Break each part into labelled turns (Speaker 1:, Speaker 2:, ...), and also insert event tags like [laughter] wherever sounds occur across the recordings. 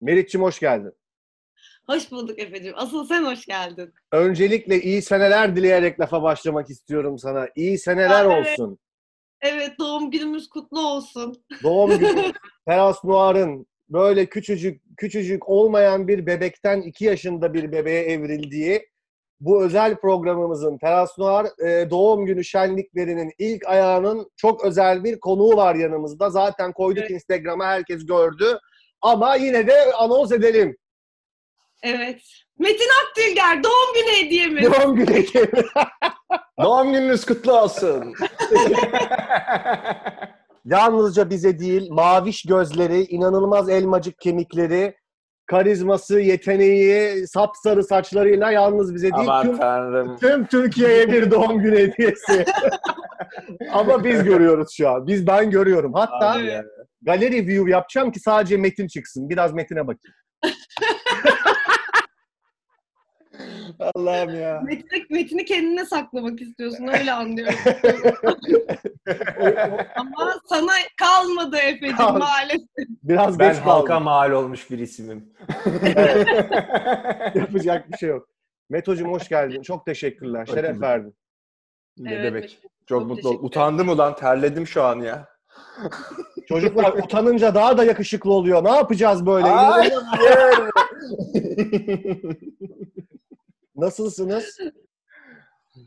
Speaker 1: Meriç'cim hoş geldin.
Speaker 2: Hoş bulduk Efe'cim. Asıl sen hoş geldin.
Speaker 1: Öncelikle iyi seneler dileyerek lafa başlamak istiyorum sana. İyi seneler
Speaker 2: Aa, evet.
Speaker 1: olsun.
Speaker 2: Evet doğum günümüz kutlu olsun.
Speaker 1: Doğum [laughs] günü Teras Noir'ın böyle küçücük küçücük olmayan bir bebekten iki yaşında bir bebeğe evrildiği bu özel programımızın Teras Noir e, doğum günü şenliklerinin ilk ayağının çok özel bir konuğu var yanımızda. Zaten koyduk
Speaker 2: Evet.
Speaker 1: Instagram'a herkes gördü. Ama yine de anons edelim.
Speaker 2: Evet. Metin Akdülger doğum günü hediyemiz.
Speaker 1: Doğum günü hediyesi. [laughs]
Speaker 3: Doğum gününüz kutlu olsun. [laughs]
Speaker 1: Yalnızca bize değil, maviş gözleri, inanılmaz elmacık kemikleri, karizması, yeteneği, sapsarı saçlarıyla yalnız bize değil,
Speaker 3: Aman
Speaker 1: tüm,
Speaker 3: tanrım.
Speaker 1: tüm Türkiye'ye bir doğum günü hediyesi. [laughs] Ama biz görüyoruz şu an. Biz ben görüyorum. Hatta
Speaker 3: Abi.
Speaker 1: Galeri view yapacağım ki sadece metin çıksın. Biraz metine bakayım. [laughs]
Speaker 3: Allah'ım ya.
Speaker 2: Metin'i, Metin'i kendine saklamak istiyorsun öyle anlıyorum. [laughs] Ama sana kalmadı Efe'cim maalesef.
Speaker 1: Biraz
Speaker 3: Ben
Speaker 1: geç kaldım.
Speaker 3: halka mal olmuş bir isimim. [laughs]
Speaker 1: Yapacak bir şey yok. Meto'cum hoş geldin. Çok teşekkürler. Şeref verdin.
Speaker 3: ne
Speaker 2: Evet,
Speaker 3: demek. Çok,
Speaker 2: çok
Speaker 3: mutlu oldum. Utandım ulan terledim şu an ya.
Speaker 1: Çocuklar utanınca daha da yakışıklı oluyor. Ne yapacağız böyle?
Speaker 3: Hayır. [laughs]
Speaker 1: Nasılsınız?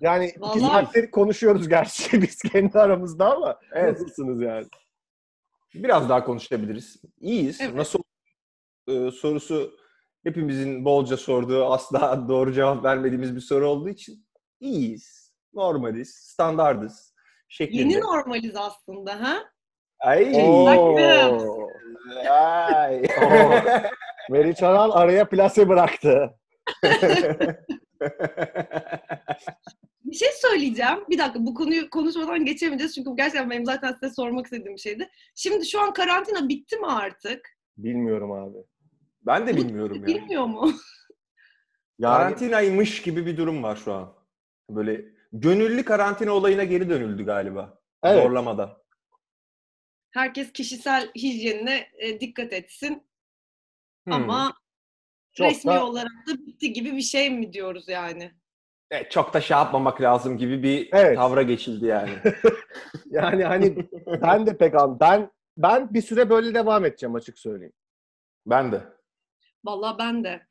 Speaker 1: Yani iki
Speaker 2: Vallahi-
Speaker 1: saattir konuşuyoruz gerçi [laughs] biz kendi aramızda ama
Speaker 3: evet.
Speaker 1: nasılsınız yani?
Speaker 3: Biraz daha konuşabiliriz. İyiyiz.
Speaker 2: Evet.
Speaker 3: Nasıl Ee, sorusu hepimizin bolca sorduğu asla [laughs] doğru cevap vermediğimiz bir soru olduğu için iyiyiz. Normaliz. Standardız. Şeklinde.
Speaker 2: Yeni normaliz aslında ha?
Speaker 3: Ay.
Speaker 1: Oo.
Speaker 3: Ay. [laughs]
Speaker 1: Meriç Aral araya plase bıraktı. [laughs]
Speaker 2: Bir şey söyleyeceğim. Bir dakika bu konuyu konuşmadan geçemeyeceğiz. Çünkü bu gerçekten benim zaten size sormak istediğim bir şeydi. Şimdi şu an karantina bitti mi artık?
Speaker 1: Bilmiyorum abi.
Speaker 3: ben de bilmiyorum ya.
Speaker 2: Bilmiyor mu? [laughs]
Speaker 1: Yani
Speaker 3: Karantinaymış gibi bir durum var şu an. Böyle gönüllü karantina olayına geri dönüldü galiba.
Speaker 1: evet.
Speaker 3: Zorlamadan.
Speaker 2: Herkes kişisel hijyenine e, dikkat etsin.
Speaker 3: Hmm.
Speaker 2: Ama
Speaker 1: Çok
Speaker 2: resmi
Speaker 1: da-
Speaker 2: olarak da bitti gibi bir şey mi diyoruz yani?
Speaker 3: Evet, çok da şey yapmamak lazım gibi bir
Speaker 1: Evet.
Speaker 3: tavra geçildi yani. [laughs]
Speaker 1: yani hani ben de pek an ben ben bir süre böyle devam edeceğim açık söyleyeyim.
Speaker 3: ben de.
Speaker 2: Vallahi ben de.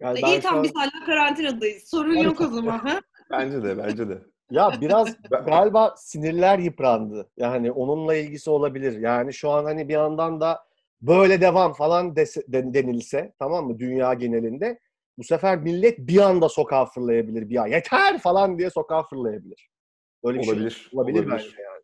Speaker 1: Yani
Speaker 2: E,
Speaker 1: ben
Speaker 2: İyi tamam
Speaker 1: an-
Speaker 2: biz hala karantinadayız. Sorun yok o zaman. Ha?
Speaker 3: Bence de, bence de.
Speaker 1: Ya biraz galiba sinirler yıprandı. Yani onunla ilgisi olabilir. Yani şu an hani bir yandan da böyle devam falan dese- den- denilse tamam mı dünya genelinde bu sefer millet bir anda sokağa fırlayabilir bir an. Yeter falan diye sokağa fırlayabilir. Öyle bir şey
Speaker 3: Olabilir.
Speaker 1: olabilir,
Speaker 3: olabilir.
Speaker 1: bence yani.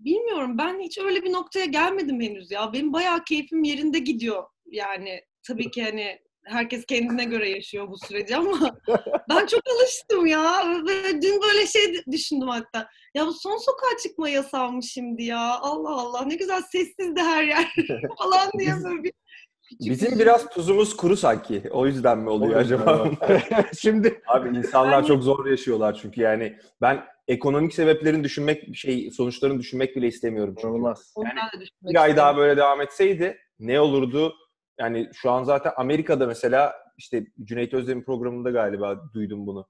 Speaker 2: Bilmiyorum ben hiç öyle bir noktaya gelmedim henüz ya. Benim bayağı keyfim yerinde gidiyor. Yani tabii ki hani herkes kendine göre yaşıyor bu süreci ama [laughs] ben çok alıştım ya. Ve dün böyle şey düşündüm hatta. Ya bu son sokağa çıkma yasağmış şimdi ya. Allah Allah ne güzel sessizdi her yer [laughs] falan diye böyle bir
Speaker 3: Bizim
Speaker 2: bir-
Speaker 3: biraz tuzumuz kuru sanki. O yüzden mi oluyor acaba? [laughs]
Speaker 1: Şimdi
Speaker 3: Abi insanlar
Speaker 2: Yani-
Speaker 3: çok zor yaşıyorlar çünkü yani ben ekonomik sebeplerin düşünmek şey sonuçlarını düşünmek bile istemiyorum çünkü.
Speaker 2: de düşünmek
Speaker 3: Bir ay daha böyle devam etseydi ne olurdu? Yani şu an zaten Amerika'da mesela işte Cüneyt Özdemir'in programında galiba duydum bunu.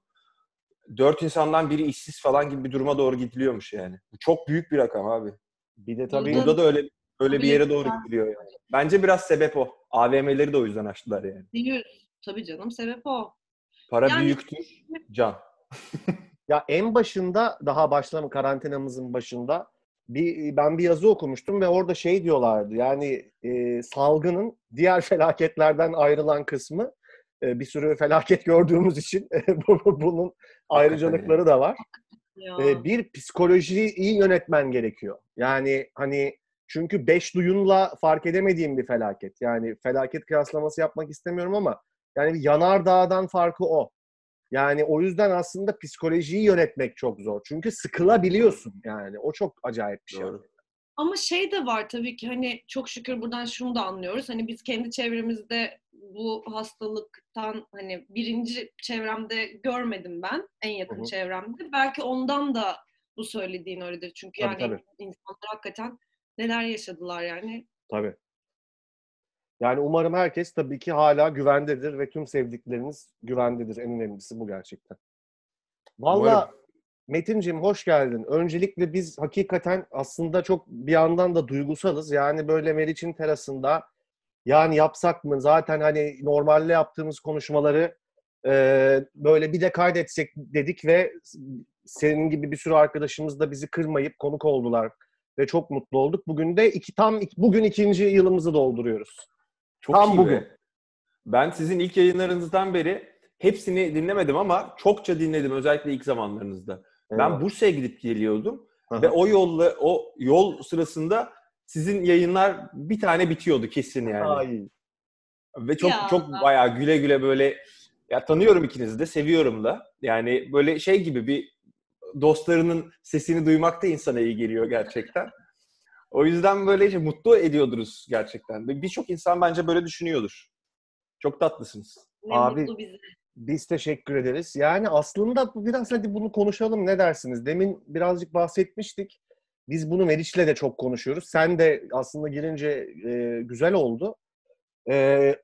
Speaker 3: Dört insandan biri işsiz falan gibi bir duruma doğru gidiliyormuş yani. Bu çok büyük bir rakam abi.
Speaker 1: Bir de tabii
Speaker 2: Burada-
Speaker 3: da öyle öyle bir yere doğru gidiliyor yani. Bence biraz sebep o. AVM'leri de o yüzden açtılar yani.
Speaker 2: Yüz. Tabii canım sebep o.
Speaker 3: Para
Speaker 2: Yani-
Speaker 3: büyüktür, can. [laughs]
Speaker 1: Ya en başında daha başlama karantinamızın başında bir ben bir yazı okumuştum ve orada şey diyorlardı. Yani e, salgının diğer [laughs] felaketlerden ayrılan kısmı e, bir sürü felaket gördüğümüz için [laughs] bu- bu- bunun ayrıcalıkları da var. E, bir psikolojiyi iyi yönetmen gerekiyor. Yani hani çünkü beş duyunla fark edemediğim bir felaket. Yani felaket kıyaslaması yapmak istemiyorum ama yani bir yanardağdan farkı o. Yani o yüzden aslında psikolojiyi yönetmek çok zor. Çünkü sıkılabiliyorsun yani. O çok acayip bir şey.
Speaker 3: Doğru.
Speaker 2: Ama şey de var tabii ki hani çok şükür buradan şunu da anlıyoruz. Hani biz kendi çevremizde bu hastalıktan hani birinci çevremde görmedim ben. En yakın
Speaker 1: Hı hı.
Speaker 2: çevremde. Belki ondan da bu söylediğin öyledir. Çünkü
Speaker 1: Tabii,
Speaker 2: yani
Speaker 1: tabii.
Speaker 2: insanlar hakikaten neler yaşadılar yani.
Speaker 1: Tabii. Yani umarım herkes tabii ki hala güvendedir ve tüm sevdikleriniz güvendedir. En önemlisi bu gerçekten. Valla. Metin'cim hoş geldin. Öncelikle biz hakikaten aslında çok bir yandan da duygusalız. Yani böyle Meriç'in terasında yani yapsak mı? Zaten hani normalde yaptığımız konuşmaları e, böyle bir de kaydetsek dedik ve senin gibi bir sürü arkadaşımız da bizi kırmayıp konuk oldular ve çok mutlu olduk. Bugün de iki tam bugün ikinci yılımızı dolduruyoruz.
Speaker 3: Çok
Speaker 1: Tam
Speaker 3: iyi
Speaker 1: bugün.
Speaker 3: be. Ben sizin ilk yayınlarınızdan beri hepsini dinlemedim ama çokça dinledim özellikle ilk zamanlarınızda. Ben Bursa'ya gidip geliyordum
Speaker 1: Aha.
Speaker 3: ve o yolla o yol sırasında sizin yayınlar bir tane bitiyordu kesin yani.
Speaker 1: Ay.
Speaker 3: Ve çok
Speaker 2: Ya.
Speaker 3: çok bayağı güle güle böyle ya tanıyorum ikinizi de seviyorum da. Yani böyle şey gibi bir dostlarının sesini duymak da insana iyi geliyor gerçekten. O yüzden böyle işte mutlu ediyordunuz gerçekten. Birçok insan bence böyle düşünüyordur. Çok tatlısınız.
Speaker 2: Ne
Speaker 1: Abi-
Speaker 2: mutlu bize.
Speaker 1: Biz teşekkür ederiz. Yani aslında biraz hadi bunu konuşalım ne dersiniz? Demin birazcık bahsetmiştik. Biz bunu Meriç'le de çok konuşuyoruz. Sen de aslında girince e, güzel oldu. E,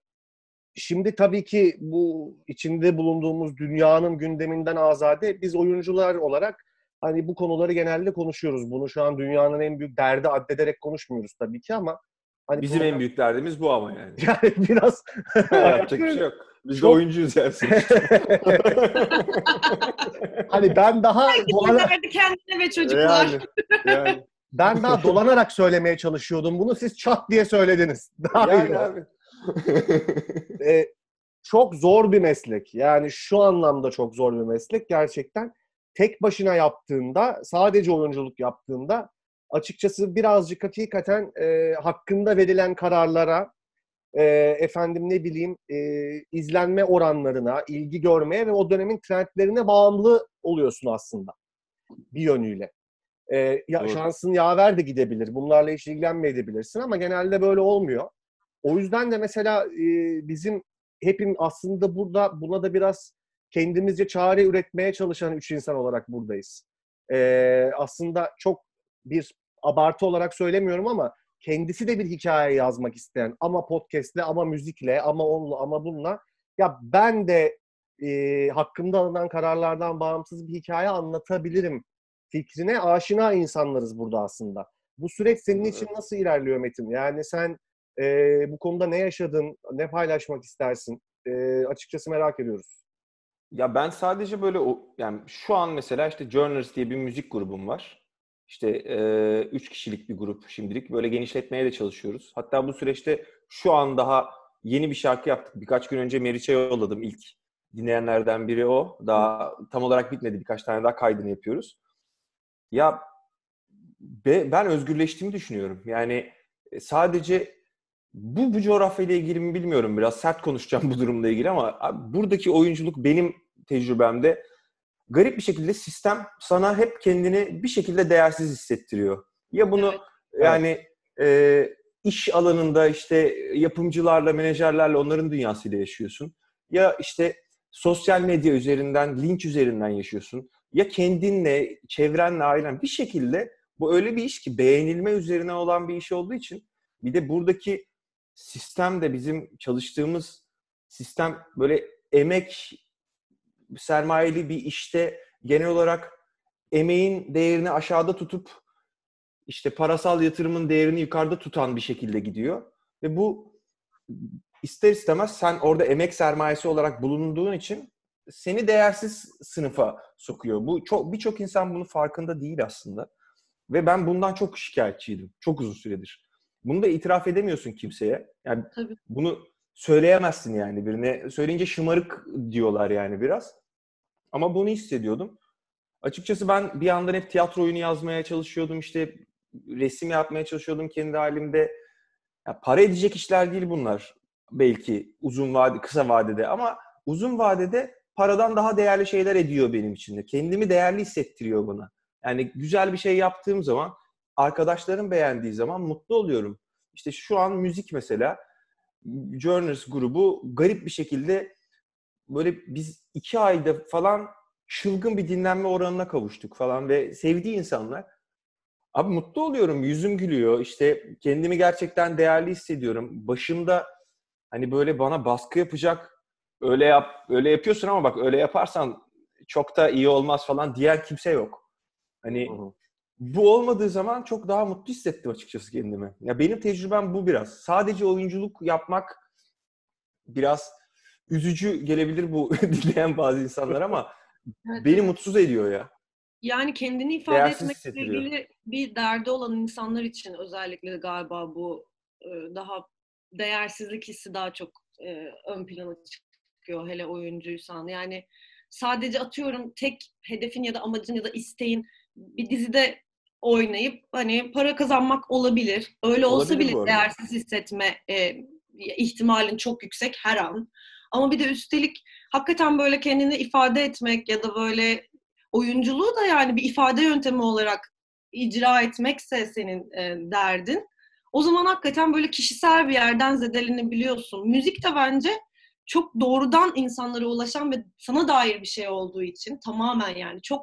Speaker 1: şimdi tabii ki bu içinde bulunduğumuz dünyanın gündeminden azade biz oyuncular olarak hani bu konuları genelde konuşuyoruz. Bunu şu an dünyanın en büyük derdi addederek konuşmuyoruz tabii ki ama hani
Speaker 3: Bizim
Speaker 1: bunu-
Speaker 3: en büyük derdimiz bu ama yani. [laughs]
Speaker 1: yani biraz [laughs]
Speaker 3: Yapacak bir [laughs] şey yok. Biz de
Speaker 1: Çok-
Speaker 3: oyuncuyuz yani.
Speaker 1: hani ben daha dolana-
Speaker 2: kendine ve çocuklar.
Speaker 3: yani, yani,
Speaker 1: ben daha dolanarak söylemeye çalışıyordum bunu. Siz çat diye söylediniz. Daha iyi
Speaker 3: yani
Speaker 1: oldu.
Speaker 3: abi.
Speaker 1: Ee, çok zor bir meslek. Yani şu anlamda çok zor bir meslek gerçekten. Tek başına yaptığında, sadece oyunculuk yaptığında açıkçası birazcık hakikaten e, hakkında verilen kararlara, e, efendim ne bileyim e, izlenme oranlarına, ilgi görmeye ve o dönemin trendlerine bağımlı oluyorsun aslında bir yönüyle. E, ya,
Speaker 3: Doğru.
Speaker 1: şansın yaver de gidebilir. Bunlarla hiç ilgilenmeyebilirsin ama genelde böyle olmuyor. O yüzden de mesela e, bizim hepim aslında burada buna da biraz kendimizce çare üretmeye çalışan üç insan olarak buradayız. E, aslında çok bir abartı olarak söylemiyorum ama kendisi de bir hikaye yazmak isteyen ama podcast'le ama müzikle ama onunla ama bununla ya ben de e, hakkımda alınan kararlardan bağımsız bir hikaye anlatabilirim fikrine aşina insanlarız burada aslında. Bu süreç senin için nasıl ilerliyor Metin? Yani sen e, bu konuda ne yaşadın, ne paylaşmak istersin? E, açıkçası merak ediyoruz.
Speaker 3: Ya ben sadece böyle o yani şu an mesela işte Journers diye bir müzik grubum var. İşte e, üç kişilik bir grup şimdilik. Böyle genişletmeye de çalışıyoruz. Hatta bu süreçte şu an daha yeni bir şarkı yaptık. Birkaç gün önce Meriç'e yolladım ilk dinleyenlerden biri o. Daha tam olarak bitmedi. Birkaç tane daha kaydını yapıyoruz. Ya be- ben özgürleştiğimi düşünüyorum. Yani e, sadece bu, bu coğrafyayla ilgili mi bilmiyorum. Biraz sert konuşacağım bu durumla ilgili ama abi buradaki oyunculuk benim tecrübemde garip bir şekilde sistem sana hep kendini bir şekilde değersiz hissettiriyor. Ya bunu
Speaker 2: Evet.
Speaker 3: yani e, iş alanında işte yapımcılarla, menajerlerle onların dünyasıyla yaşıyorsun. Ya işte sosyal medya üzerinden, linç üzerinden yaşıyorsun. Ya kendinle, çevrenle, ailen bir şekilde bu öyle bir iş ki beğenilme üzerine olan bir iş olduğu için bir de buradaki sistem de bizim çalıştığımız sistem böyle emek sermayeli bir işte genel olarak emeğin değerini aşağıda tutup işte parasal yatırımın değerini yukarıda tutan bir şekilde gidiyor. Ve bu ister istemez sen orada emek sermayesi olarak bulunduğun için seni değersiz sınıfa sokuyor. Bu çok birçok insan bunun farkında değil aslında. Ve ben bundan çok şikayetçiydim. Çok uzun süredir. Bunu da itiraf edemiyorsun kimseye. Yani
Speaker 2: Tabii.
Speaker 3: bunu söyleyemezsin yani birine. Söyleyince şımarık diyorlar yani biraz. Ama bunu hissediyordum. Açıkçası ben bir yandan hep tiyatro oyunu yazmaya çalışıyordum. işte resim yapmaya çalışıyordum kendi halimde. Ya para edecek işler değil bunlar. Belki uzun vade, kısa vadede ama uzun vadede paradan daha değerli şeyler ediyor benim için de. Kendimi değerli hissettiriyor bana. Yani güzel bir şey yaptığım zaman, arkadaşlarım beğendiği zaman mutlu oluyorum. İşte şu an müzik mesela, Journers grubu garip bir şekilde böyle biz iki ayda falan çılgın bir dinlenme oranına kavuştuk falan ve sevdiği insanlar. Abi mutlu oluyorum, yüzüm gülüyor, işte kendimi gerçekten değerli hissediyorum. Başımda hani böyle bana baskı yapacak öyle yap öyle yapıyorsun ama bak öyle yaparsan çok da iyi olmaz falan diyen kimse yok. Hani
Speaker 1: Hı hı.
Speaker 3: bu olmadığı zaman çok daha mutlu hissettim açıkçası kendimi. Ya benim tecrübem bu biraz. Sadece oyunculuk yapmak biraz üzücü gelebilir bu [laughs] dinleyen bazı insanlar ama [laughs]
Speaker 2: Evet,
Speaker 3: beni mutsuz ediyor ya.
Speaker 2: Yani kendini ifade
Speaker 3: Değersiz
Speaker 2: etmekle ilgili bir derdi olan insanlar için özellikle galiba bu e, daha değersizlik hissi daha çok e, ön plana çıkıyor hele oyuncuysan. Yani sadece atıyorum tek hedefin ya da amacın ya da isteğin bir dizide oynayıp hani para kazanmak olabilir. Öyle olsa
Speaker 3: Olabilir
Speaker 2: bile değersiz hissetme e, ihtimalin çok yüksek her an. Ama bir de üstelik hakikaten böyle kendini ifade etmek ya da böyle oyunculuğu da yani bir ifade yöntemi olarak icra etmekse senin e, derdin. O zaman hakikaten böyle kişisel bir yerden zedelenebiliyorsun. Müzik de bence çok doğrudan insanlara ulaşan ve sana dair bir şey olduğu için tamamen yani çok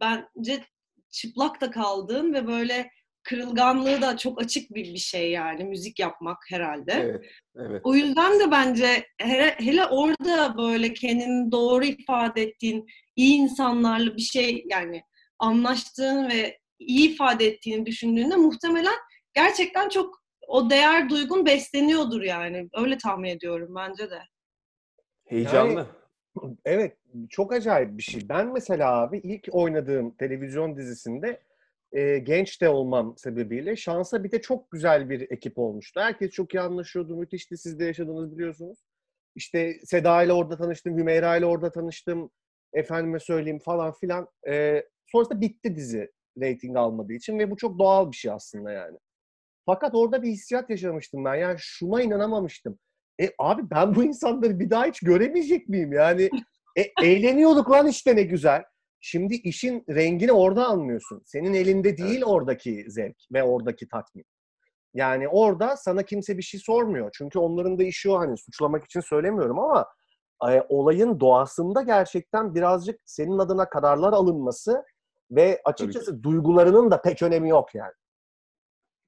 Speaker 2: bence çıplak da kaldığın ve böyle kırılganlığı da çok açık bir, bir şey yani müzik yapmak herhalde.
Speaker 3: Evet. Evet.
Speaker 2: O yüzden de bence hele, hele orada böyle kendini doğru ifade ettiğin, iyi insanlarla bir şey yani anlaştığın ve iyi ifade ettiğini düşündüğünde muhtemelen gerçekten çok o değer duygun besleniyordur yani. Öyle tahmin ediyorum bence de.
Speaker 3: Heyecanlı.
Speaker 1: Evet, çok acayip bir şey. Ben mesela abi ilk oynadığım televizyon dizisinde e, genç de olmam sebebiyle şansa bir de çok güzel bir ekip olmuştu. Herkes çok iyi anlaşıyordu. Müthişti. Siz de yaşadınız biliyorsunuz. İşte Seda ile orada tanıştım, Hümeyra ile orada tanıştım. Efendime söyleyeyim falan filan. E, sonrasında bitti dizi reyting almadığı için ve bu çok doğal bir şey aslında yani. Fakat orada bir hissiyat yaşamıştım ben. Yani şuna inanamamıştım. E abi ben bu insanları bir daha hiç göremeyecek miyim? Yani e, eğleniyorduk lan işte ne güzel. Şimdi işin rengini orada anlıyorsun. Senin elinde değil oradaki zevk ve oradaki tatmin. Yani orada sana kimse bir şey sormuyor. Çünkü onların da işi o hani suçlamak için söylemiyorum ama e, olayın doğasında gerçekten birazcık senin adına kararlar alınması ve açıkçası duygularının da pek önemi yok yani.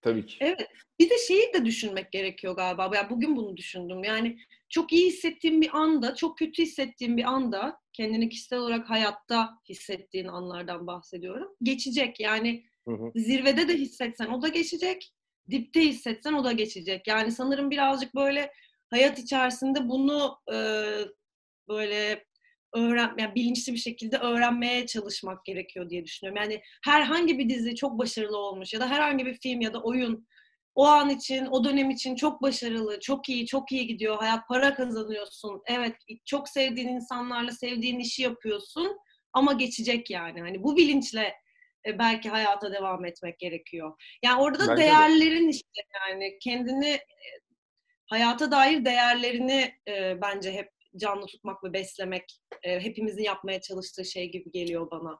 Speaker 3: Tabii ki.
Speaker 2: Evet. Bir de şeyi de düşünmek gerekiyor galiba. Yani bugün bunu düşündüm. Yani çok iyi hissettiğim bir anda, çok kötü hissettiğim bir anda, kendini kişisel olarak hayatta hissettiğin anlardan bahsediyorum. Geçecek. Yani
Speaker 1: Hı hı.
Speaker 2: zirvede de hissetsen o da geçecek. Dipte hissetsen o da geçecek. Yani sanırım birazcık böyle hayat içerisinde bunu e, böyle öğren, yani bilinçli bir şekilde öğrenmeye çalışmak gerekiyor diye düşünüyorum. Yani herhangi bir dizi çok başarılı olmuş ya da herhangi bir film ya da oyun o an için, o dönem için çok başarılı, çok iyi, çok iyi gidiyor. Hayat para kazanıyorsun. Evet, çok sevdiğin insanlarla sevdiğin işi yapıyorsun ama geçecek yani. Hani bu bilinçle e, belki hayata devam etmek gerekiyor. Yani orada da
Speaker 3: Bence de.
Speaker 2: değerlerin işte yani kendini e, hayata dair değerlerini e, bence hep canlı tutmak ve beslemek e, hepimizin yapmaya çalıştığı şey gibi geliyor bana.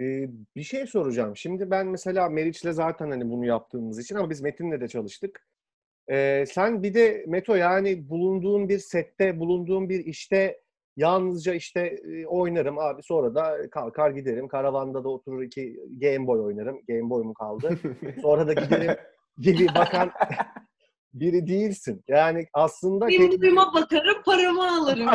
Speaker 1: Ee, bir şey soracağım. Şimdi ben mesela Meriç'le zaten hani bunu yaptığımız için ama biz Metin'le de çalıştık. Ee, sen bir de Meto yani bulunduğun bir sette, bulunduğun bir işte yalnızca işte e, oynarım abi sonra da kalkar giderim. Karavanda da oturur iki Game Boy oynarım. Game Boy mu kaldı? [laughs] Sonra da giderim gibi bakan [laughs] biri değilsin. Yani aslında
Speaker 2: Memnunuma bakarım, [laughs] paramı alırım.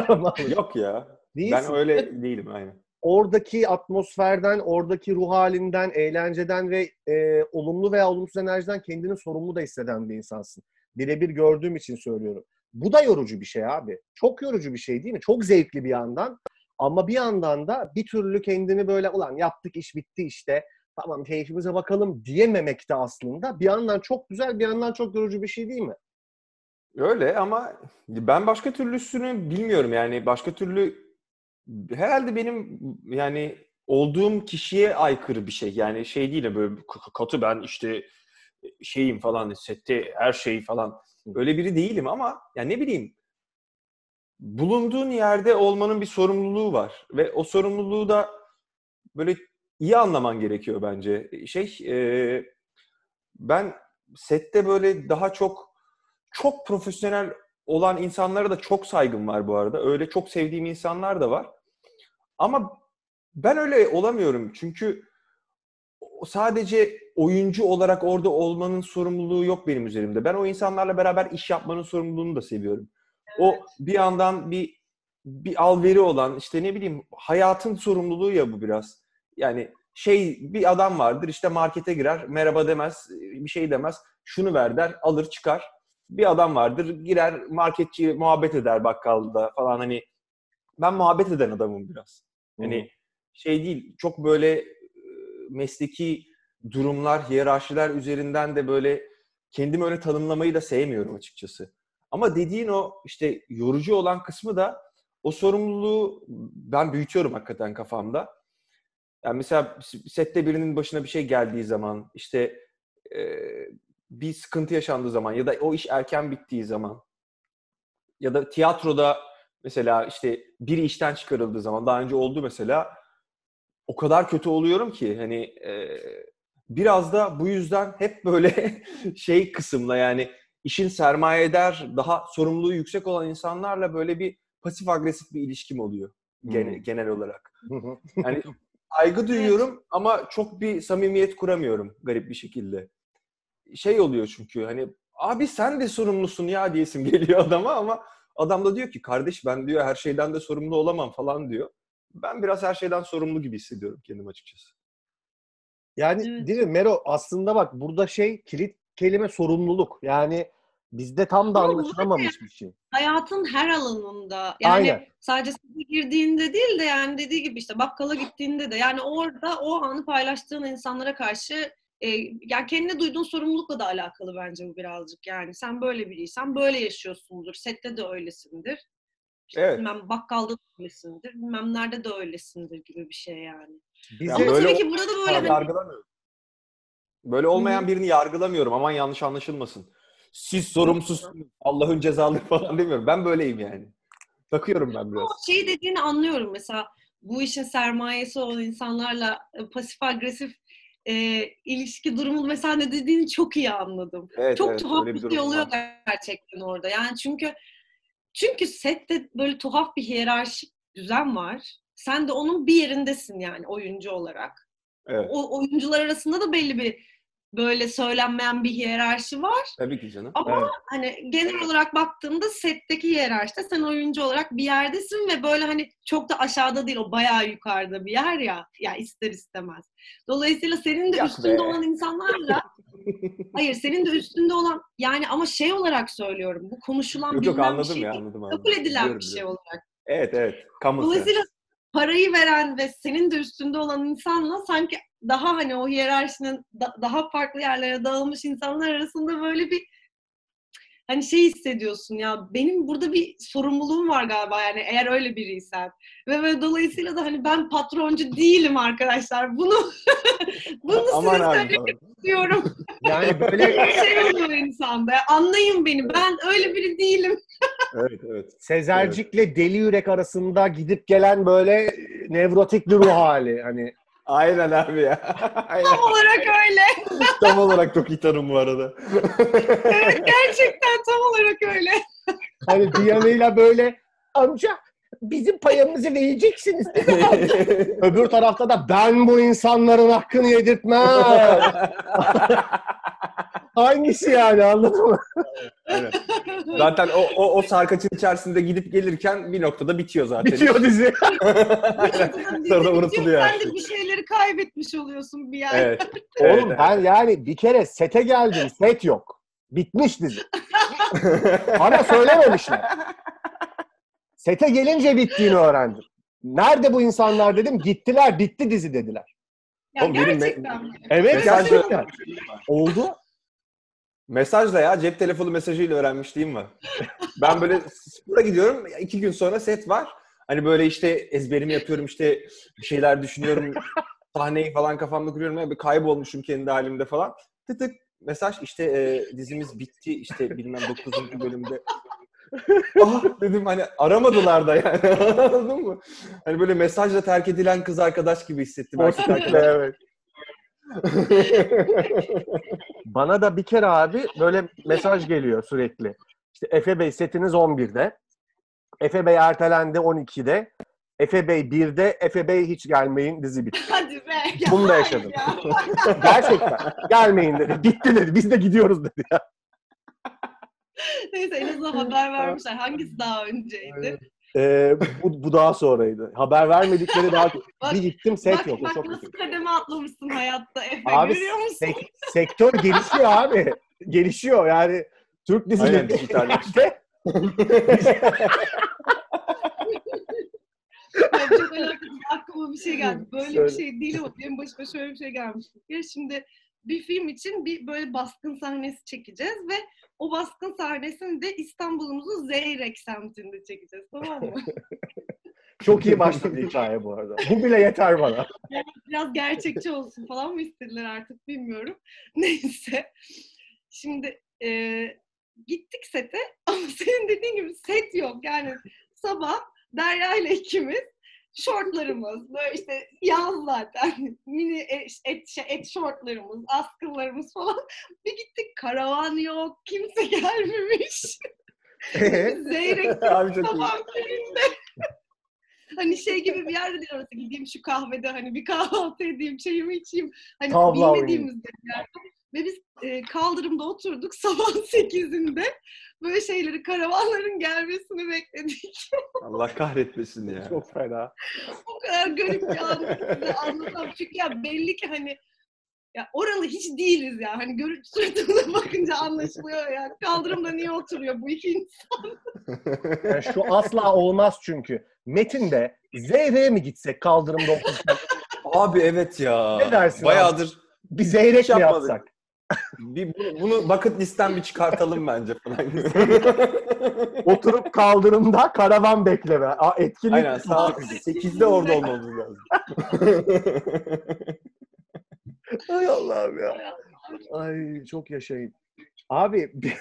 Speaker 3: Yok ya.
Speaker 1: değilsin.
Speaker 3: Ben öyle değilim aynen.
Speaker 1: oradaki atmosferden, oradaki ruh halinden, eğlenceden ve e, olumlu veya olumsuz enerjiden kendini sorumlu da hisseden bir insansın. Birebir gördüğüm için söylüyorum. Bu da yorucu bir şey abi. Çok yorucu bir şey değil mi? Çok zevkli bir yandan. Ama bir yandan da bir türlü kendini böyle ulan yaptık iş bitti işte tamam keyfimize bakalım diyememek de aslında bir yandan çok güzel bir yandan çok yorucu bir şey değil mi?
Speaker 3: Öyle ama ben başka türlüsünü bilmiyorum yani başka türlü herhalde benim yani olduğum kişiye aykırı bir şey. Yani şey değil de böyle katı ben işte şeyim falan sette her şey falan öyle biri değilim ama yani ne bileyim bulunduğun yerde olmanın bir sorumluluğu var ve o sorumluluğu da böyle iyi anlaman gerekiyor bence. Şey e, ben sette böyle daha çok çok profesyonel olan insanlara da çok saygım var bu arada. Öyle çok sevdiğim insanlar da var. Ama ben öyle olamıyorum çünkü sadece oyuncu olarak orada olmanın sorumluluğu yok benim üzerimde. Ben o insanlarla beraber iş yapmanın sorumluluğunu da seviyorum. O bir yandan bir bir alveri olan işte ne bileyim hayatın sorumluluğu ya bu biraz. Yani şey bir adam vardır işte markete girer merhaba demez bir şey demez şunu ver der alır çıkar. Bir adam vardır girer marketçi muhabbet eder bakkalda falan hani ben muhabbet eden adamım biraz. Hani şey değil çok böyle e, mesleki durumlar, hiyerarşiler üzerinden de böyle kendimi öyle tanımlamayı da sevmiyorum açıkçası. Ama dediğin o işte yorucu olan kısmı da o sorumluluğu ben büyütüyorum hakikaten kafamda. Yani mesela sette birinin başına bir şey geldiği zaman, işte e, bir sıkıntı yaşandığı zaman ya da o iş erken bittiği zaman ya da tiyatroda mesela işte biri işten çıkarıldığı zaman daha önce oldu mesela o kadar kötü oluyorum ki hani e, biraz da bu yüzden hep böyle [laughs] şey kısımla yani işin sermayeder, daha sorumluluğu yüksek olan insanlarla böyle bir pasif agresif bir ilişkim oluyor genel, hmm. genel olarak. yani [laughs] saygı duyuyorum evet. ama çok bir samimiyet kuramıyorum garip bir şekilde. Şey oluyor çünkü hani abi sen de sorumlusun ya diyesim [laughs] geliyor adama ama adam da diyor ki kardeş ben diyor her şeyden de sorumlu olamam falan diyor. Ben biraz her şeyden sorumlu gibi hissediyorum kendim açıkçası.
Speaker 1: Yani evet. değil mi Mero aslında bak burada şey kilit kelime sorumluluk. Yani bizde tam da anlaşılamamış bir şey.
Speaker 2: Hayatın her alanında. Yani Aynen. sadece girdiğinde değil de yani dediği gibi işte bakkala gittiğinde de yani orada o anı paylaştığın insanlara karşı e, yani kendine duyduğun sorumlulukla da alakalı bence bu birazcık. Yani sen böyle biriysen böyle yaşıyorsundur. Sette de öylesindir. İşte evet. Bilmem bakkalda da öylesindir. Bilmem nerede de öylesindir gibi bir şey yani. Bize Ama tabii ki burada da böyle hani...
Speaker 3: Böyle olmayan birini yargılamıyorum. Aman yanlış anlaşılmasın. Siz sorumsuzsunuz. Allah'ın cezalı [laughs] falan demiyorum. Ben böyleyim yani. Takıyorum ben biraz.
Speaker 2: Şey dediğini anlıyorum mesela bu işin sermayesi olan insanlarla e, pasif agresif e, ilişki durumu mesela ne dediğini çok iyi anladım. Evet, çok evet, tuhaf bir, bir şey oluyor var. gerçekten orada. Yani çünkü çünkü sette böyle tuhaf bir hiyerarşik düzen var. Sen de onun bir yerindesin yani oyuncu olarak. Evet. O oyuncular arasında da belli bir böyle söylenmeyen bir hiyerarşi var.
Speaker 3: Tabii ki canım.
Speaker 2: Ama evet. hani genel olarak baktığımda setteki hiyerarşide sen oyuncu olarak bir yerdesin ve böyle hani çok da aşağıda değil o bayağı yukarıda bir yer ya. Ya ister istemez. Dolayısıyla senin de Yok üstünde be. olan insanlarla [laughs] hayır senin de üstünde olan yani ama şey olarak söylüyorum bu konuşulan yok, yok, anladım bir şey ya, anladım, anladım. kabul edilen biliyorum, bir şey olarak.
Speaker 3: Evet evet. Kamu
Speaker 2: Dolayısıyla parayı veren ve senin de üstünde olan insanla sanki daha hani o hiyerarşinin da, daha farklı yerlere dağılmış insanlar arasında böyle bir hani şey hissediyorsun ya benim burada bir sorumluluğum var galiba yani eğer öyle biriysen. Ve, ve dolayısıyla da hani ben patroncu değilim arkadaşlar. Bunu [laughs] bunu Aman size söylemek istiyorum. [laughs] Yani böyle [laughs] şey oluyor insanda. Anlayın beni. Ben öyle biri değilim.
Speaker 1: evet evet. Sezercik'le evet. Deli Yürek arasında gidip gelen böyle nevrotik bir ruh hali. Hani
Speaker 3: Aynen abi ya.
Speaker 2: Aynen. Tam olarak öyle. [laughs]
Speaker 3: tam olarak çok iyi tanım bu arada.
Speaker 2: evet gerçekten tam olarak öyle.
Speaker 1: Hani Diyana'yla böyle amca bizim payımızı vereceksiniz [laughs] Öbür tarafta da ben bu insanların hakkını yedirtmem. [laughs] Hangisi yani anladın mı?
Speaker 3: evet. Zaten o, o, o sarkaçın içerisinde gidip gelirken bir noktada bitiyor zaten.
Speaker 1: Bitiyor dizi.
Speaker 2: Sonra unutuluyor. Sen de bir şeyleri kaybetmiş oluyorsun bir yer. Evet.
Speaker 1: Oğlum evet. ben yani bir kere sete geldim. Set yok. Bitmiş dizi. Bana söylememişler. Sete gelince bittiğini öğrendim. Nerede bu insanlar dedim. Gittiler. Bitti dizi dediler.
Speaker 2: Ya Oğlum, gerçekten mi?
Speaker 1: Evet gerçekten. Oldu.
Speaker 3: Mesajla ya cep telefonu mesajıyla öğrenmişliğim var. ben böyle spora gidiyorum. iki gün sonra set var. Hani böyle işte ezberimi yapıyorum işte bir şeyler düşünüyorum. Sahneyi falan kafamda kuruyorum. Yani kaybolmuşum kendi halimde falan. Tık tık mesaj işte e, dizimiz bitti işte bilmem 9. bölümde. ah dedim hani aramadılar da yani [laughs] anladın mı? Hani böyle mesajla terk edilen kız arkadaş gibi hissettim. evet. [laughs]
Speaker 1: Bana da bir kere abi böyle mesaj geliyor sürekli. İşte Efe Bey setiniz 11'de. Efe Bey ertelendi 12'de. Efe Bey 1'de Efe Bey hiç gelmeyin dizi bitti. [laughs]
Speaker 2: Hadi be. Ya,
Speaker 1: Bunu da yaşadım. [laughs]
Speaker 2: ya.
Speaker 1: Gerçekten. Gelmeyin dedi. Gitti dedi. Biz de gidiyoruz dedi. Ya.
Speaker 2: Neyse en azından haber vermişler. Hangisi daha önceydi?
Speaker 1: Ee, bu, bu daha sonraydı. Haber vermedikleri daha [laughs]
Speaker 2: Bak-
Speaker 1: bir gittim set
Speaker 2: bak
Speaker 1: yok.
Speaker 2: Bak
Speaker 1: çok
Speaker 2: nasıl
Speaker 1: kötü.
Speaker 2: kademe atlamışsın hayatta Efe.
Speaker 1: Abi
Speaker 2: Görüyor musun?
Speaker 1: sek- sektör gelişiyor abi. Gelişiyor yani. Türk dizileri
Speaker 3: Aynen, dijitalleşti. [laughs]
Speaker 2: Ya çok alakasız aklıma bir şey geldi. Böyle
Speaker 1: Söyle.
Speaker 2: bir şey değil ama benim başıma şöyle bir şey gelmiş. Ya şimdi bir film için bir böyle baskın sahnesi çekeceğiz ve o baskın sahnesini de İstanbul'umuzun Zeyrek semtinde çekeceğiz tamam mı? [laughs]
Speaker 1: Çok iyi başladı [laughs] hikaye bu arada. Bu bile yeter bana.
Speaker 2: Biraz gerçekçi olsun falan mı istediler artık bilmiyorum. [laughs] Neyse. Şimdi e, gittik sete ama senin dediğin gibi set yok. Yani sabah Derya ile ikimiz şortlarımız, böyle işte yaz zaten, [laughs] mini et, et, şey, et şortlarımız, askılarımız falan. [laughs] Bir gittik karavan yok, kimse [laughs] gelmemiş. Zeyrek
Speaker 3: çok iyi.
Speaker 2: sabah köründe. hani şey gibi bir yerde diyoruz gideyim şu kahvede hani bir kahvaltı edeyim, çayımı içeyim. Hani
Speaker 1: Tavla
Speaker 2: bilmediğimiz bir yerde. Ve biz e, kaldırımda oturduk [laughs] sabah 8'inde. Böyle şeyleri, karavanların gelmesini bekledik. [laughs]
Speaker 3: Allah kahretmesin ya.
Speaker 1: Çok fena.
Speaker 2: o kadar garip bir anı size anlatamam. Çünkü ya belli ki hani ya oralı hiç değiliz ya. Hani görüntü suratına [laughs] bakınca anlaşılıyor yani. Kaldırımda niye oturuyor bu iki insan?
Speaker 1: Yani şu asla olmaz çünkü. Metin de Zeyre'ye mi gitsek kaldırımda otursak?
Speaker 3: Abi evet ya.
Speaker 1: Ne dersin
Speaker 3: Bayağıdır
Speaker 1: Bir zeyrek mi yapsak?
Speaker 3: Bir bunu, bunu bucket listten bir çıkartalım bence falan. [laughs]
Speaker 1: Oturup kaldırımda karavan bekleme. Aa, etkinlik.
Speaker 3: Aynen saat 8'de orada olmamız lazım. [laughs]
Speaker 1: Ay Allah'ım ya. Ay çok yaşayın. Abi bi-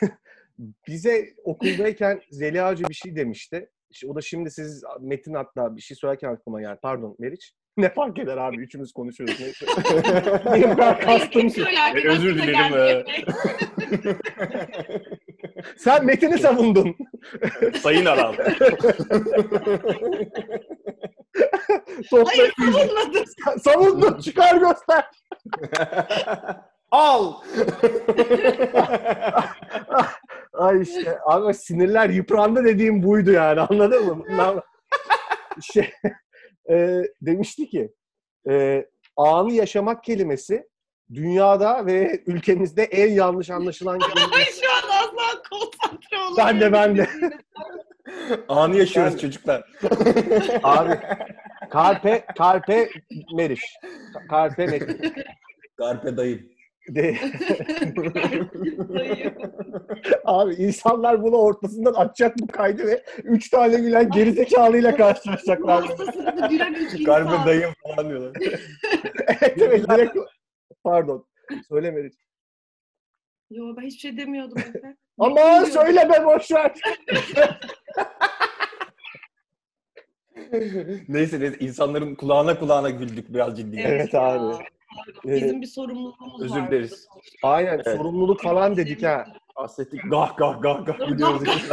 Speaker 1: [laughs] bize okuldayken Zeliha Hoca bir şey demişti. O da şimdi siz Metin hatta bir şey söylerken aklıma geldi. Pardon Meriç. [laughs] Ne fark eder abi? Üçümüz konuşuyoruz. Neyse. [laughs] Niye bu kadar kastım ki?
Speaker 2: Söylerken
Speaker 3: özür dilerim. [laughs]
Speaker 1: Sen Metin'i savundun.
Speaker 3: Sayın Aral.
Speaker 2: Hayır savunmadım.
Speaker 1: savundun. Çıkar göster.
Speaker 3: Al.
Speaker 1: Ay işte ama sinirler yıprandı dediğim buydu yani anladın mı? Şey, e, demişti ki e, anı yaşamak kelimesi dünyada ve ülkemizde en yanlış anlaşılan [laughs] kelime.
Speaker 2: Şu an asla konsantre olamıyorum.
Speaker 1: Ben de, ben de. [laughs]
Speaker 3: Anı yaşıyoruz çocuklar. [laughs]
Speaker 1: Abi Karpe, Karpe Meriç. Karpe Metin.
Speaker 3: Garpe dayım.
Speaker 1: De, abi insanlar bunu ortasından açacak bu kaydı ve üç tane gülen gerizekalıyla karşılaşacaklar.
Speaker 2: Hastasını gülen üç insan.
Speaker 3: Garpe dayım falan diyorlar. [laughs]
Speaker 1: evet evet direkt Pardon. Söyle Meriç.
Speaker 2: Yo ben hiçbir şey demiyordum Efe. [laughs]
Speaker 1: Aman söyleme boşver.
Speaker 3: neyse neyse insanların kulağına kulağına güldük biraz ciddi.
Speaker 1: Evet
Speaker 2: ya,
Speaker 1: abi.
Speaker 2: Pardon.
Speaker 1: Evet.
Speaker 2: Bizim bir sorumluluğumuz
Speaker 3: Özür
Speaker 2: var.
Speaker 3: dileriz.
Speaker 1: Aynen
Speaker 3: Evet.
Speaker 1: sorumluluk falan dedik ha.
Speaker 3: Bahsettik. Gah gah gah gah gidiyoruz. [laughs]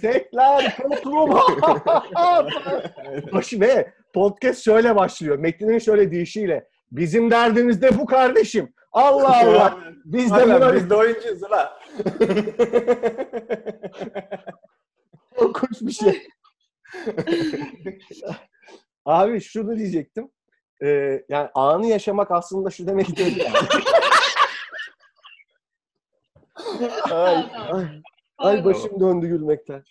Speaker 1: Sekler topluma. Başı ve podcast şöyle başlıyor. Metin'in şöyle deyişiyle. Bizim derdimiz de bu kardeşim. Allah [laughs] Allah. Biz de
Speaker 3: Aynen,
Speaker 1: buna
Speaker 3: biz de oyuncuyuz la.
Speaker 1: korkunç bir şey. [laughs] [laughs] Abi şunu diyecektim. Ee, yani anı yaşamak aslında şu demek değil. Yani. [laughs] ay, ay, ay başım döndü gülmekten.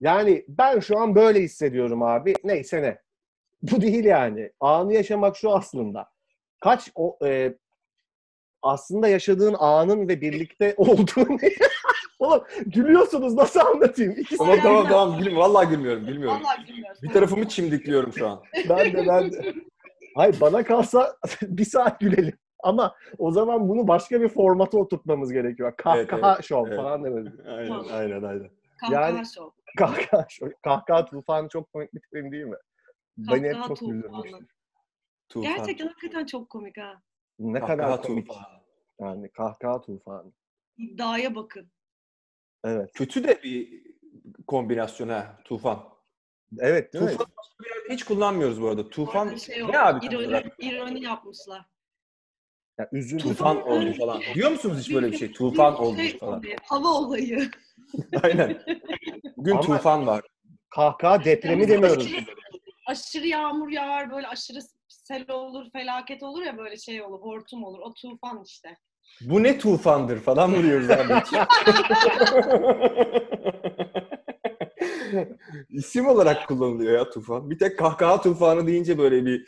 Speaker 1: Yani ben şu an böyle hissediyorum abi. Neyse ne. Bu değil yani. Anı yaşamak şu aslında. Kaç o e, aslında yaşadığın anın ve birlikte olduğun [laughs] Oğlum gülüyorsunuz nasıl anlatayım? İkisi
Speaker 3: Tamam
Speaker 1: de-
Speaker 3: tamam tamam gülüm. Vallahi gülmüyorum. Gülmüyorum.
Speaker 2: Vallahi bilmiyorum.
Speaker 3: Bir tarafımı çimdikliyorum şu an.
Speaker 1: Ben de ben de. Hayır bana kalsa [laughs] bir saat gülelim. Ama o zaman bunu başka bir formata oturtmamız gerekiyor. Kahkaha
Speaker 3: Evet,
Speaker 1: şov
Speaker 3: evet.
Speaker 1: falan demeliyiz.
Speaker 3: Aynen aynen aynen.
Speaker 2: Kahkaha
Speaker 1: Yani-
Speaker 2: şov.
Speaker 1: Kahkaha şov. Kahkaha tufanı çok komik bir film değil mi? Beni hep
Speaker 2: Kahkaha
Speaker 1: çok
Speaker 2: tufanı.
Speaker 1: güldürmüştü.
Speaker 3: Tufan.
Speaker 2: Gerçekten hakikaten çok komik ha.
Speaker 1: Ne
Speaker 3: Kahkaha
Speaker 1: kadar komik.
Speaker 3: tufan.
Speaker 1: Yani kahkaha tufanı.
Speaker 2: İddiaya bakın.
Speaker 1: Evet.
Speaker 3: Kötü de bir kombinasyon ha. Tufan.
Speaker 1: Evet değil mi?
Speaker 3: Tufan başka bir yerde hiç kullanmıyoruz bu arada. Tufan
Speaker 2: Orada şey
Speaker 3: ne abi?
Speaker 2: ironi, ironi yapmışlar.
Speaker 1: Ya, üzüm,
Speaker 3: Tufan oldu falan. Diyor musunuz hiç böyle bir şey? Tufan oldu
Speaker 2: şey
Speaker 3: falan.
Speaker 2: oluyor, Hava olayı. [laughs]
Speaker 3: Aynen. Bugün
Speaker 1: Ama-
Speaker 3: tufan var.
Speaker 1: kahkaha depremi demiyoruz.
Speaker 2: Aşırı, aşırı yağmur yağar, böyle aşırı sel olur, felaket olur ya böyle şey olur, hortum olur. O tufan işte.
Speaker 3: Bu ne tufandır falan mı diyoruz abi? [laughs] İsim olarak kullanılıyor ya tufan. Bir tek kahkaha tufanı deyince böyle bir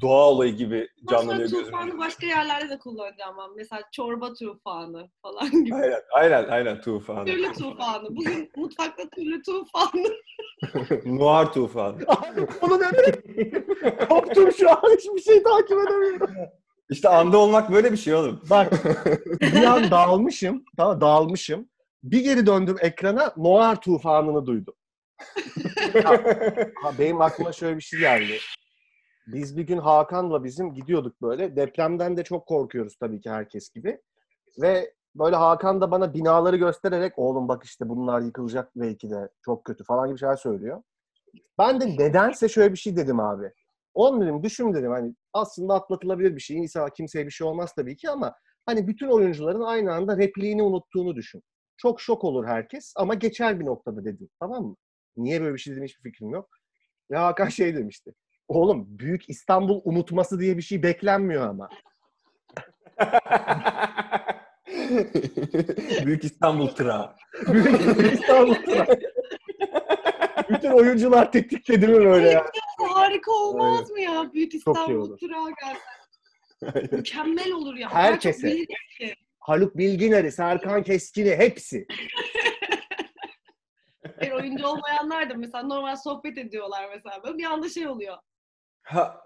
Speaker 3: doğa olayı gibi canlanıyor gözümde.
Speaker 2: tufanı başka yerlerde de kullanacağım ben. Mesela çorba tufanı falan gibi.
Speaker 3: Aynen, aynen, aynen tufanı.
Speaker 2: Türlü tufanı. Bugün mutfakta türlü tufanı. [laughs]
Speaker 3: Noir tufanı.
Speaker 1: Bunu demek. Koptum şu an hiçbir şey takip edemiyorum.
Speaker 3: İşte anda olmak böyle bir şey oğlum.
Speaker 1: Bak bir an dağılmışım. Tamam dağılmışım. Bir geri döndüm ekrana Noir tufanını duydum. Ha, benim aklıma şöyle bir şey geldi. Biz bir gün Hakan'la bizim gidiyorduk böyle. Depremden de çok korkuyoruz tabii ki herkes gibi. Ve böyle Hakan da bana binaları göstererek oğlum bak işte bunlar yıkılacak belki de çok kötü falan gibi şeyler söylüyor. Ben de nedense şöyle bir şey dedim abi. Oğlum dedim düşün dedim hani aslında atlatılabilir bir şey. İnsan kimseye bir şey olmaz tabii ki ama hani bütün oyuncuların aynı anda repliğini unuttuğunu düşün. Çok şok olur herkes ama geçer bir noktada dedim. Tamam mı? Niye böyle bir şey dedim hiçbir fikrim yok. Ve Hakan şey demişti. Oğlum Büyük İstanbul unutması diye bir şey beklenmiyor ama. [laughs]
Speaker 3: Büyük İstanbul tırağı. [laughs]
Speaker 1: Büyük İstanbul. Bütün oyuncular tetikledi mi böyle ya?
Speaker 2: Harika olmaz mı ya? Büyük İstanbul durağı gelse. [laughs] Mükemmel olur ya.
Speaker 1: Herkese. Haluk Bilginer'i, Serkan Keskin'i hepsi. [laughs]
Speaker 2: Bir oyuncu olmayanlar da mesela normal sohbet ediyorlar mesela. Böyle bir anda şey oluyor.
Speaker 3: Ha,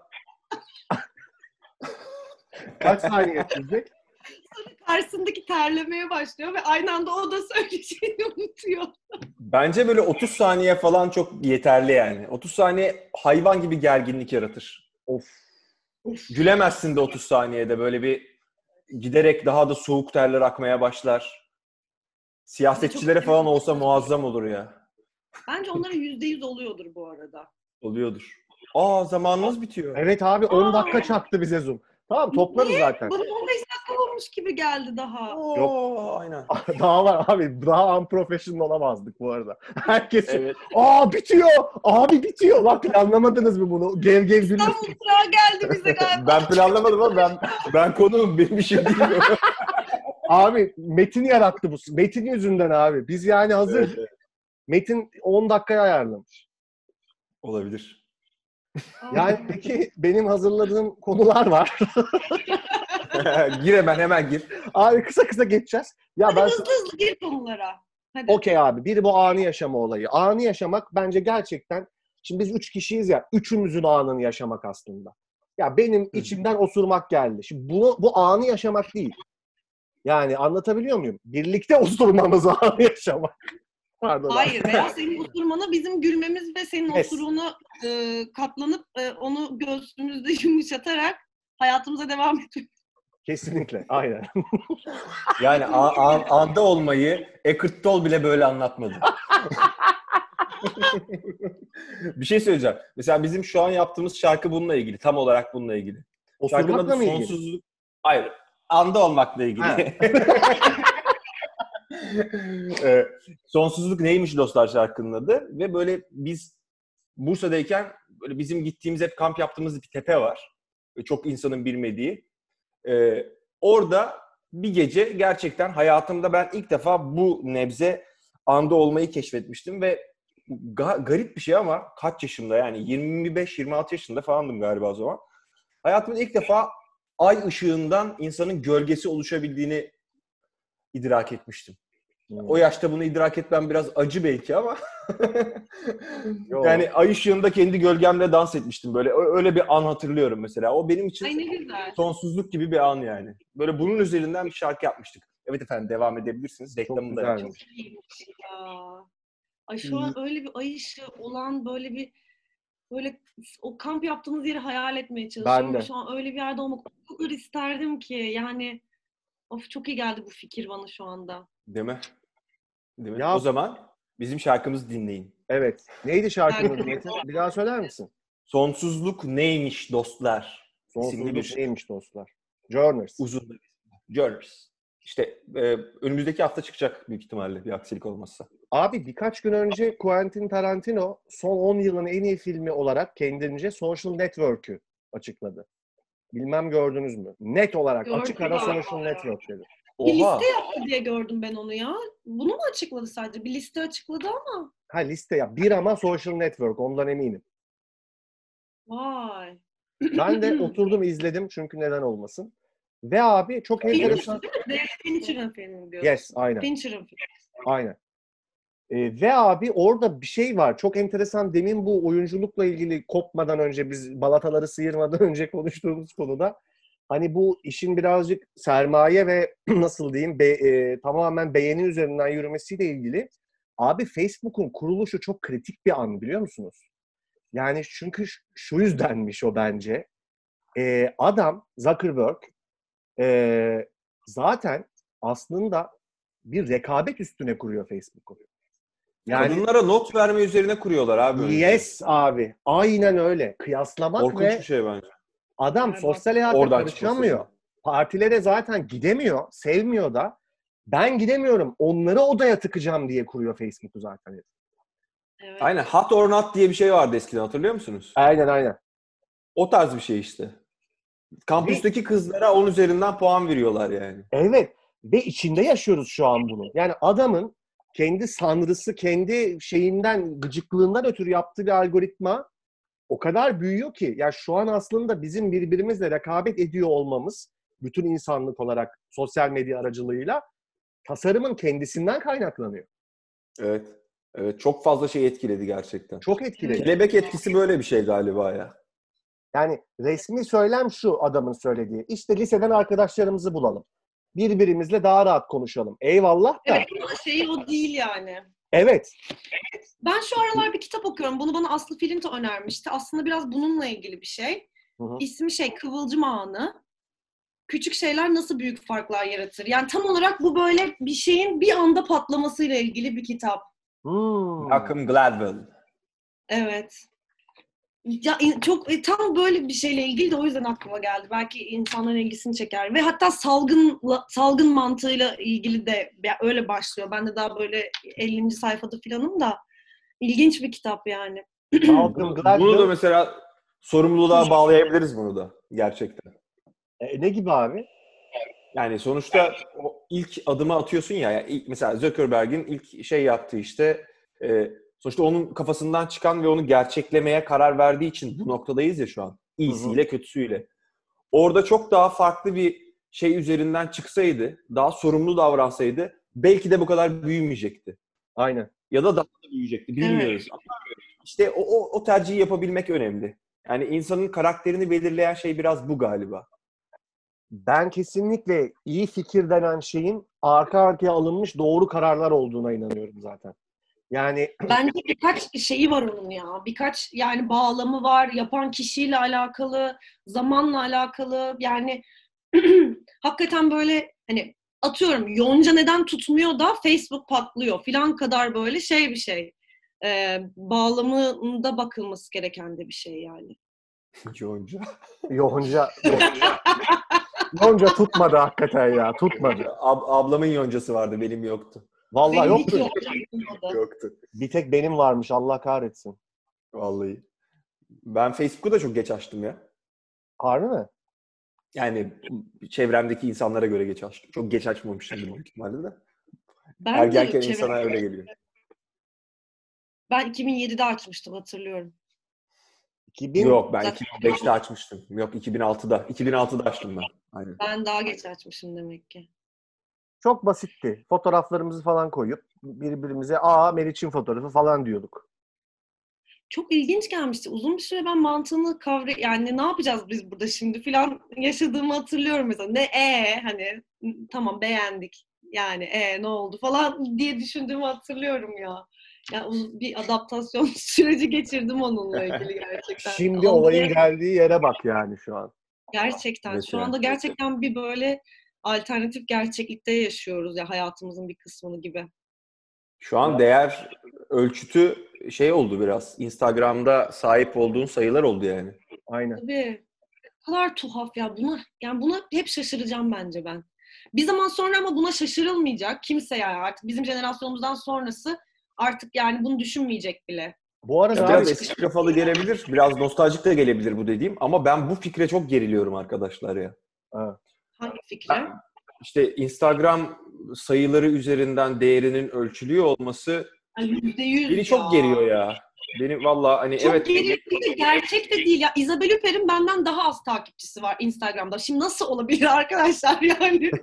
Speaker 3: [laughs]
Speaker 1: Kaç saniye sürecek?
Speaker 2: Karşısındaki terlemeye başlıyor ve aynı anda o da söyleyeceğini [laughs] unutuyor.
Speaker 3: bence böyle 30 saniye falan çok yeterli yani. 30 saniye hayvan gibi gerginlik yaratır.
Speaker 1: Of.
Speaker 3: Gülemezsin de 30 saniyede böyle bir giderek daha da soğuk terler akmaya başlar. Siyasetçilere
Speaker 2: Çok-
Speaker 3: falan olsa muazzam olur ya.
Speaker 2: Bence onların yüzde yüz oluyordur bu arada.
Speaker 3: Oluyordur. Aa zamanımız bitiyor.
Speaker 1: Evet abi 10
Speaker 2: Aa.
Speaker 1: dakika çaktı bize Zoom. Tamam toplarız zaten.
Speaker 2: Bana 15 dakika olmuş gibi geldi daha.
Speaker 3: Oo, aynen. [laughs]
Speaker 1: daha var abi. Daha unprofessional olamazdık bu arada. [laughs] Herkes
Speaker 3: Evet.
Speaker 1: aa bitiyor. Abi bitiyor. Lan planlamadınız mı bunu? Gev gev
Speaker 2: İstanbul
Speaker 1: gülüyorsun.
Speaker 2: durağı geldi bize [laughs] galiba.
Speaker 3: Ben planlamadım ama ben ben konuğum benim işim değil.
Speaker 1: Abi Metin yarattı bu. Metin yüzünden abi. Biz yani hazır.
Speaker 3: Evet, evet.
Speaker 1: Metin 10 dakikaya ayarlamış.
Speaker 3: Olabilir.
Speaker 1: Yani peki benim hazırladığım konular var. [laughs]
Speaker 3: gir hemen hemen gir.
Speaker 1: abi kısa kısa geçeceğiz. Ya
Speaker 2: Hadi
Speaker 1: ben
Speaker 2: hızlı hızlı gir konulara. Hadi.
Speaker 1: Okey abi. Biri bu anı yaşama olayı. Anı yaşamak bence gerçekten şimdi biz üç kişiyiz ya. Üçümüzün anını yaşamak aslında. Ya benim içimden osurmak geldi. Şimdi bunu, bu anı yaşamak değil. Yani anlatabiliyor muyum? Birlikte osurmamız [laughs] anı yaşamak. Pardon.
Speaker 2: Hayır veya [laughs] senin osurmana bizim gülmemiz ve senin
Speaker 1: Yes.
Speaker 2: osuruğuna e, katlanıp e, onu göğsümüzde [laughs] yumuşatarak hayatımıza devam ediyoruz.
Speaker 1: Kesinlikle. Aynen. [laughs]
Speaker 3: Yani a- a- anda olmayı Eckart Tolle bile böyle anlatmadı. bir şey söyleyeceğim. Mesela bizim şu an yaptığımız şarkı bununla ilgili. Tam olarak bununla ilgili. Şarkının
Speaker 1: Osurmakla
Speaker 3: adı
Speaker 1: mı ilgili?
Speaker 3: Sonsuzluk. Hayır. Anda olmakla ilgili. Ee, Sonsuzluk neymiş dostlar şarkının adı. Ve böyle biz Bursa'dayken böyle bizim gittiğimiz hep kamp yaptığımız bir tepe var. Çok insanın bilmediği. Ee, orada bir gece gerçekten hayatımda ben ilk defa bu nebze anda olmayı keşfetmiştim ve ga- garip bir şey ama kaç yaşında yani 25-26 yaşında falandım galiba o zaman. Hayatımda ilk defa ay ışığından insanın gölgesi oluşabildiğini idrak etmiştim. O yaşta bunu idrak etmem biraz acı belki ama [laughs] yani ay ışığında kendi gölgemle dans etmiştim böyle. Öyle bir an hatırlıyorum mesela. O benim için
Speaker 2: Ay ne güzel.
Speaker 3: sonsuzluk gibi bir an yani. Böyle bunun üzerinden bir şarkı yapmıştık. Evet efendim devam edebilirsiniz. Reklamını da
Speaker 1: güzelmiş.
Speaker 3: yapacağım.
Speaker 2: Çok iyiymiş ya. Ay şu an öyle bir ay ışığı olan böyle bir böyle o kamp yaptığımız yeri hayal etmeye çalışıyorum.
Speaker 1: Ben de.
Speaker 2: Şu an öyle bir yerde olmak o kadar isterdim ki yani of çok iyi geldi bu fikir bana şu anda.
Speaker 3: Değil mi? Değil mi?
Speaker 1: Ya-
Speaker 3: O zaman bizim şarkımızı dinleyin.
Speaker 1: Evet. Neydi şarkının adı
Speaker 2: Şarkı-
Speaker 1: Metin? Bir daha söyler misin?
Speaker 3: Sonsuzluk neymiş dostlar?
Speaker 1: Sonsuzluk
Speaker 3: bir
Speaker 1: neymiş dostlar? Journers.
Speaker 3: uzun da bir Journers. İşte e, önümüzdeki hafta çıkacak büyük ihtimalle bir aksilik olmazsa.
Speaker 1: Abi birkaç gün önce Quentin Tarantino son 10 yılın en iyi filmi olarak kendince Social Network'ü açıkladı. Bilmem gördünüz mü? Net olarak
Speaker 2: Gördüm
Speaker 1: açık ara Social. Network dedi.
Speaker 2: Bir
Speaker 3: Oha!
Speaker 2: liste yaptı diye gördüm ben onu ya. Bunu mu açıkladı sadece? Bir liste açıkladı ama.
Speaker 1: Ha liste ya. Bir ama Social Network ondan eminim.
Speaker 2: Vay.
Speaker 1: Ben de [clears throat] oturdum izledim çünkü neden olmasın. Ve abi çok
Speaker 2: Film
Speaker 1: enteresan.
Speaker 2: Fincher'ın filmi diyorsun.
Speaker 1: Yes, aynen.
Speaker 2: Fincher'ın filmi.
Speaker 1: Aynen. Ee, ve abi orada bir şey var. Çok enteresan. Demin bu oyunculukla ilgili kopmadan önce biz balataları sıyırmadan [laughs] önce konuştuğumuz konuda hani bu işin birazcık sermaye ve [clears throat] nasıl diyeyim be- e, tamamen beğeni üzerinden yürümesiyle ilgili abi Facebook'un kuruluşu çok kritik bir an biliyor musunuz? Yani çünkü şu yüzdenmiş o bence. Ee, adam Zuckerberg e, zaten aslında bir rekabet üstüne kuruyor Facebook'u. Yani
Speaker 3: Kadınlara not verme üzerine kuruyorlar abi. önce.
Speaker 1: yes abi. Aynen öyle. Kıyaslamak
Speaker 3: Korkunç
Speaker 1: ve
Speaker 3: bir şey bence.
Speaker 1: Adam
Speaker 2: Galiba.
Speaker 1: sosyal hayata
Speaker 3: Oradan
Speaker 1: karışamıyor.
Speaker 3: çıkması.
Speaker 1: Partilere zaten gidemiyor, sevmiyor da. Ben gidemiyorum. Onları odaya tıkacağım diye kuruyor Facebook'u zaten.
Speaker 2: Evet.
Speaker 3: Aynen. Hot or not diye bir şey vardı eskiden hatırlıyor musunuz?
Speaker 1: Aynen aynen.
Speaker 3: O tarz bir şey işte. Kampüsteki kızlara 10 üzerinden puan veriyorlar yani.
Speaker 1: Evet. Ve içinde yaşıyoruz şu an bunu. Yani adamın kendi sanrısı, kendi şeyinden, gıcıklığından ötürü yaptığı bir algoritma o kadar büyüyor ki. Ya şu an aslında bizim birbirimizle rekabet ediyor olmamız, bütün insanlık olarak sosyal medya aracılığıyla tasarımın kendisinden kaynaklanıyor.
Speaker 3: Evet. Evet çok fazla şey etkiledi gerçekten.
Speaker 1: Çok etkili.
Speaker 3: Kelebek etkisi böyle bir şey galiba ya.
Speaker 1: Yani resmi söylem şu adamın söylediği. İşte liseden arkadaşlarımızı bulalım. Birbirimizle daha rahat konuşalım. Eyvallah da.
Speaker 2: Evet ama şeyi o değil yani.
Speaker 1: Evet.
Speaker 2: Ben şu aralar bir kitap okuyorum. Bunu bana Aslı Filinto önermişti. Aslında biraz bununla ilgili bir şey.
Speaker 1: Hı hı.
Speaker 2: İsmi şey Kıvılcım Anı. Küçük şeyler nasıl büyük farklar yaratır? Yani tam olarak bu böyle bir şeyin bir anda patlamasıyla ilgili bir kitap.
Speaker 1: Hmm.
Speaker 3: Malcolm Gladwell.
Speaker 2: Evet. Ya çok e, tam böyle bir şeyle ilgili de o yüzden aklıma geldi. Belki insanların ilgisini çeker ve hatta salgın salgın mantığıyla ilgili de ya öyle başlıyor. Ben de daha böyle 50. sayfada filanım da ilginç bir kitap yani. [clears throat]
Speaker 3: Bunu da mesela sorumluluğa bağlayabiliriz bunu da gerçekten.
Speaker 1: E, ne gibi abi?
Speaker 3: Yani sonuçta o ilk adımı atıyorsun ya, yani ilk, mesela Zuckerberg'in ilk şey yaptığı işte e, sonuçta onun kafasından çıkan ve onu gerçeklemeye karar verdiği için bu noktadayız ya şu an. İyisiyle kötüsüyle. Orada çok daha farklı bir şey üzerinden çıksaydı, daha sorumlu davransaydı belki de bu kadar büyümeyecekti.
Speaker 1: Aynen.
Speaker 3: Ya da daha da büyüyecekti. Bilmiyoruz. Ama İşte o, o, o tercihi yapabilmek önemli. Yani insanın karakterini belirleyen şey biraz bu galiba.
Speaker 1: Ben kesinlikle iyi fikir denen şeyin arka arkaya alınmış doğru kararlar olduğuna inanıyorum zaten. Yani
Speaker 2: Bence birkaç şeyi var onun ya. Birkaç yani bağlamı var. Yapan kişiyle alakalı, zamanla alakalı. Yani [clears throat] hakikaten böyle hani atıyorum Yonca neden tutmuyor da Facebook patlıyor filan kadar böyle şey bir şey. Ee, bağlamında bakılması gereken de bir şey yani. [laughs]
Speaker 3: Yonca.
Speaker 1: Yonca [laughs] Yonca tutmadı hakikaten ya. Tutmadı.
Speaker 3: Ab- ablamın yoncası vardı, benim yoktu.
Speaker 1: Vallahi
Speaker 2: Benim
Speaker 1: yoktu.
Speaker 3: Yoktu.
Speaker 1: Bir tek benim varmış. Allah kahretsin.
Speaker 3: Vallahi. Ben Facebook'u da çok geç açtım ya.
Speaker 1: Harbi mi?
Speaker 3: Yani çevremdeki insanlara göre geç açtım. Çok geç açmamışım büyük ihtimalle de.
Speaker 2: Ben
Speaker 3: Ergenken
Speaker 2: de
Speaker 3: insana öyle geliyor.
Speaker 2: Ben 2007'de açmıştım hatırlıyorum.
Speaker 1: 2000
Speaker 3: Yok ben
Speaker 2: Zaten-
Speaker 3: 2005'te açmıştım. Yok 2006'da. 2006'da açtım ben. Aynen.
Speaker 2: Ben daha geç açmışım demek ki.
Speaker 1: Çok basitti. Fotoğraflarımızı falan koyup birbirimize aa Meriç'in fotoğrafı falan diyorduk.
Speaker 2: çok ilginç gelmişti. Uzun bir süre ben mantığını kavra yani ne yapacağız biz burada şimdi filan [laughs] yaşadığımı hatırlıyorum mesela. Ne e hani tamam beğendik. Yani e ne oldu falan [laughs] diye düşündüğümü hatırlıyorum ya. Yani uz- bir adaptasyon [laughs] süreci geçirdim onunla ilgili gerçekten.
Speaker 1: Şimdi
Speaker 2: Ama
Speaker 1: olayın geldiği yere bak yani şu an.
Speaker 2: gerçekten şu
Speaker 3: Mesela.
Speaker 2: anda gerçekten bir böyle alternatif gerçeklikte yaşıyoruz ya hayatımızın bir kısmını gibi.
Speaker 3: Şu an değer ölçütü şey oldu biraz. Instagram'da sahip olduğun sayılar oldu yani.
Speaker 1: Aynen.
Speaker 2: Tabii. O kadar tuhaf ya. Buna yani buna hep şaşıracağım bence ben. Bir zaman sonra ama buna şaşırılmayacak. Kimse yani artık bizim jenerasyonumuzdan sonrası artık yani bunu düşünmeyecek bile.
Speaker 1: Bu arada
Speaker 3: Ya
Speaker 1: abi,
Speaker 3: biraz eski kafalı gelebilir, biraz nostaljik de gelebilir bu dediğim ama ben bu fikre çok geriliyorum arkadaşlar ya.
Speaker 1: Ha.
Speaker 2: Hangi fikre?
Speaker 3: İşte Instagram sayıları üzerinden değerinin ölçülüyor olması
Speaker 2: Ay, Yüzde yüz
Speaker 3: beni çok geriyor ya. Beni valla hani
Speaker 2: Çok
Speaker 3: evet
Speaker 2: geriyor. De gerçek de değil ya. Isabel Hupper'in benden daha az takipçisi var Instagram'da. Şimdi nasıl olabilir [laughs] arkadaşlar yani? [laughs]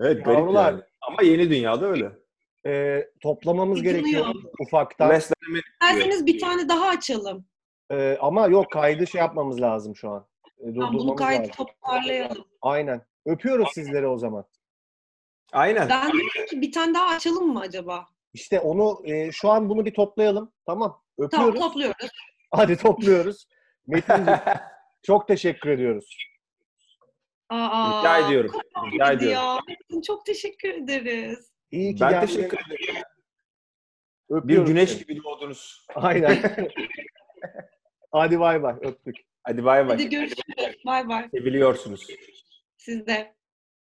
Speaker 3: evet garip
Speaker 1: Yavrular.
Speaker 3: yani. Ama yeni dünyada öyle.
Speaker 1: e, toplamamız
Speaker 2: Yıkılıyor.
Speaker 1: gerekiyor ufaktan.
Speaker 2: İsterseniz bir tane daha açalım.
Speaker 1: E, ama yok kaydı şey yapmamız lazım şu an. E,
Speaker 2: Tamam,
Speaker 1: durdurmamız
Speaker 2: bunu kaydı
Speaker 1: lazım.
Speaker 2: toparlayalım.
Speaker 1: Aynen. Öpüyoruz sizleri o zaman.
Speaker 3: Aynen.
Speaker 2: Ben diyorum ki bir tane daha açalım mı acaba?
Speaker 1: İşte onu e, şu an bunu bir toplayalım. Tamam.
Speaker 2: Tamam
Speaker 1: Öpüyoruz.
Speaker 2: topluyoruz. [laughs]
Speaker 1: Hadi topluyoruz. Metin'cim [laughs] çok teşekkür ediyoruz.
Speaker 2: Aa,
Speaker 3: Rica ediyorum.
Speaker 2: çok
Speaker 3: Rica ediyorum.
Speaker 2: ya. Çok teşekkür ederiz.
Speaker 1: İyi ki
Speaker 3: Ben
Speaker 1: geldin.
Speaker 3: teşekkür ederim. Bir
Speaker 1: Öpüyoruz
Speaker 3: güneş
Speaker 1: seni.
Speaker 3: gibi doğdunuz.
Speaker 1: Aynen. [laughs] Hadi bay bay. Öptük.
Speaker 3: Hadi bay bay.
Speaker 2: Hadi görüşürüz. Bay bay.
Speaker 3: Seviliyorsunuz.
Speaker 2: Siz de.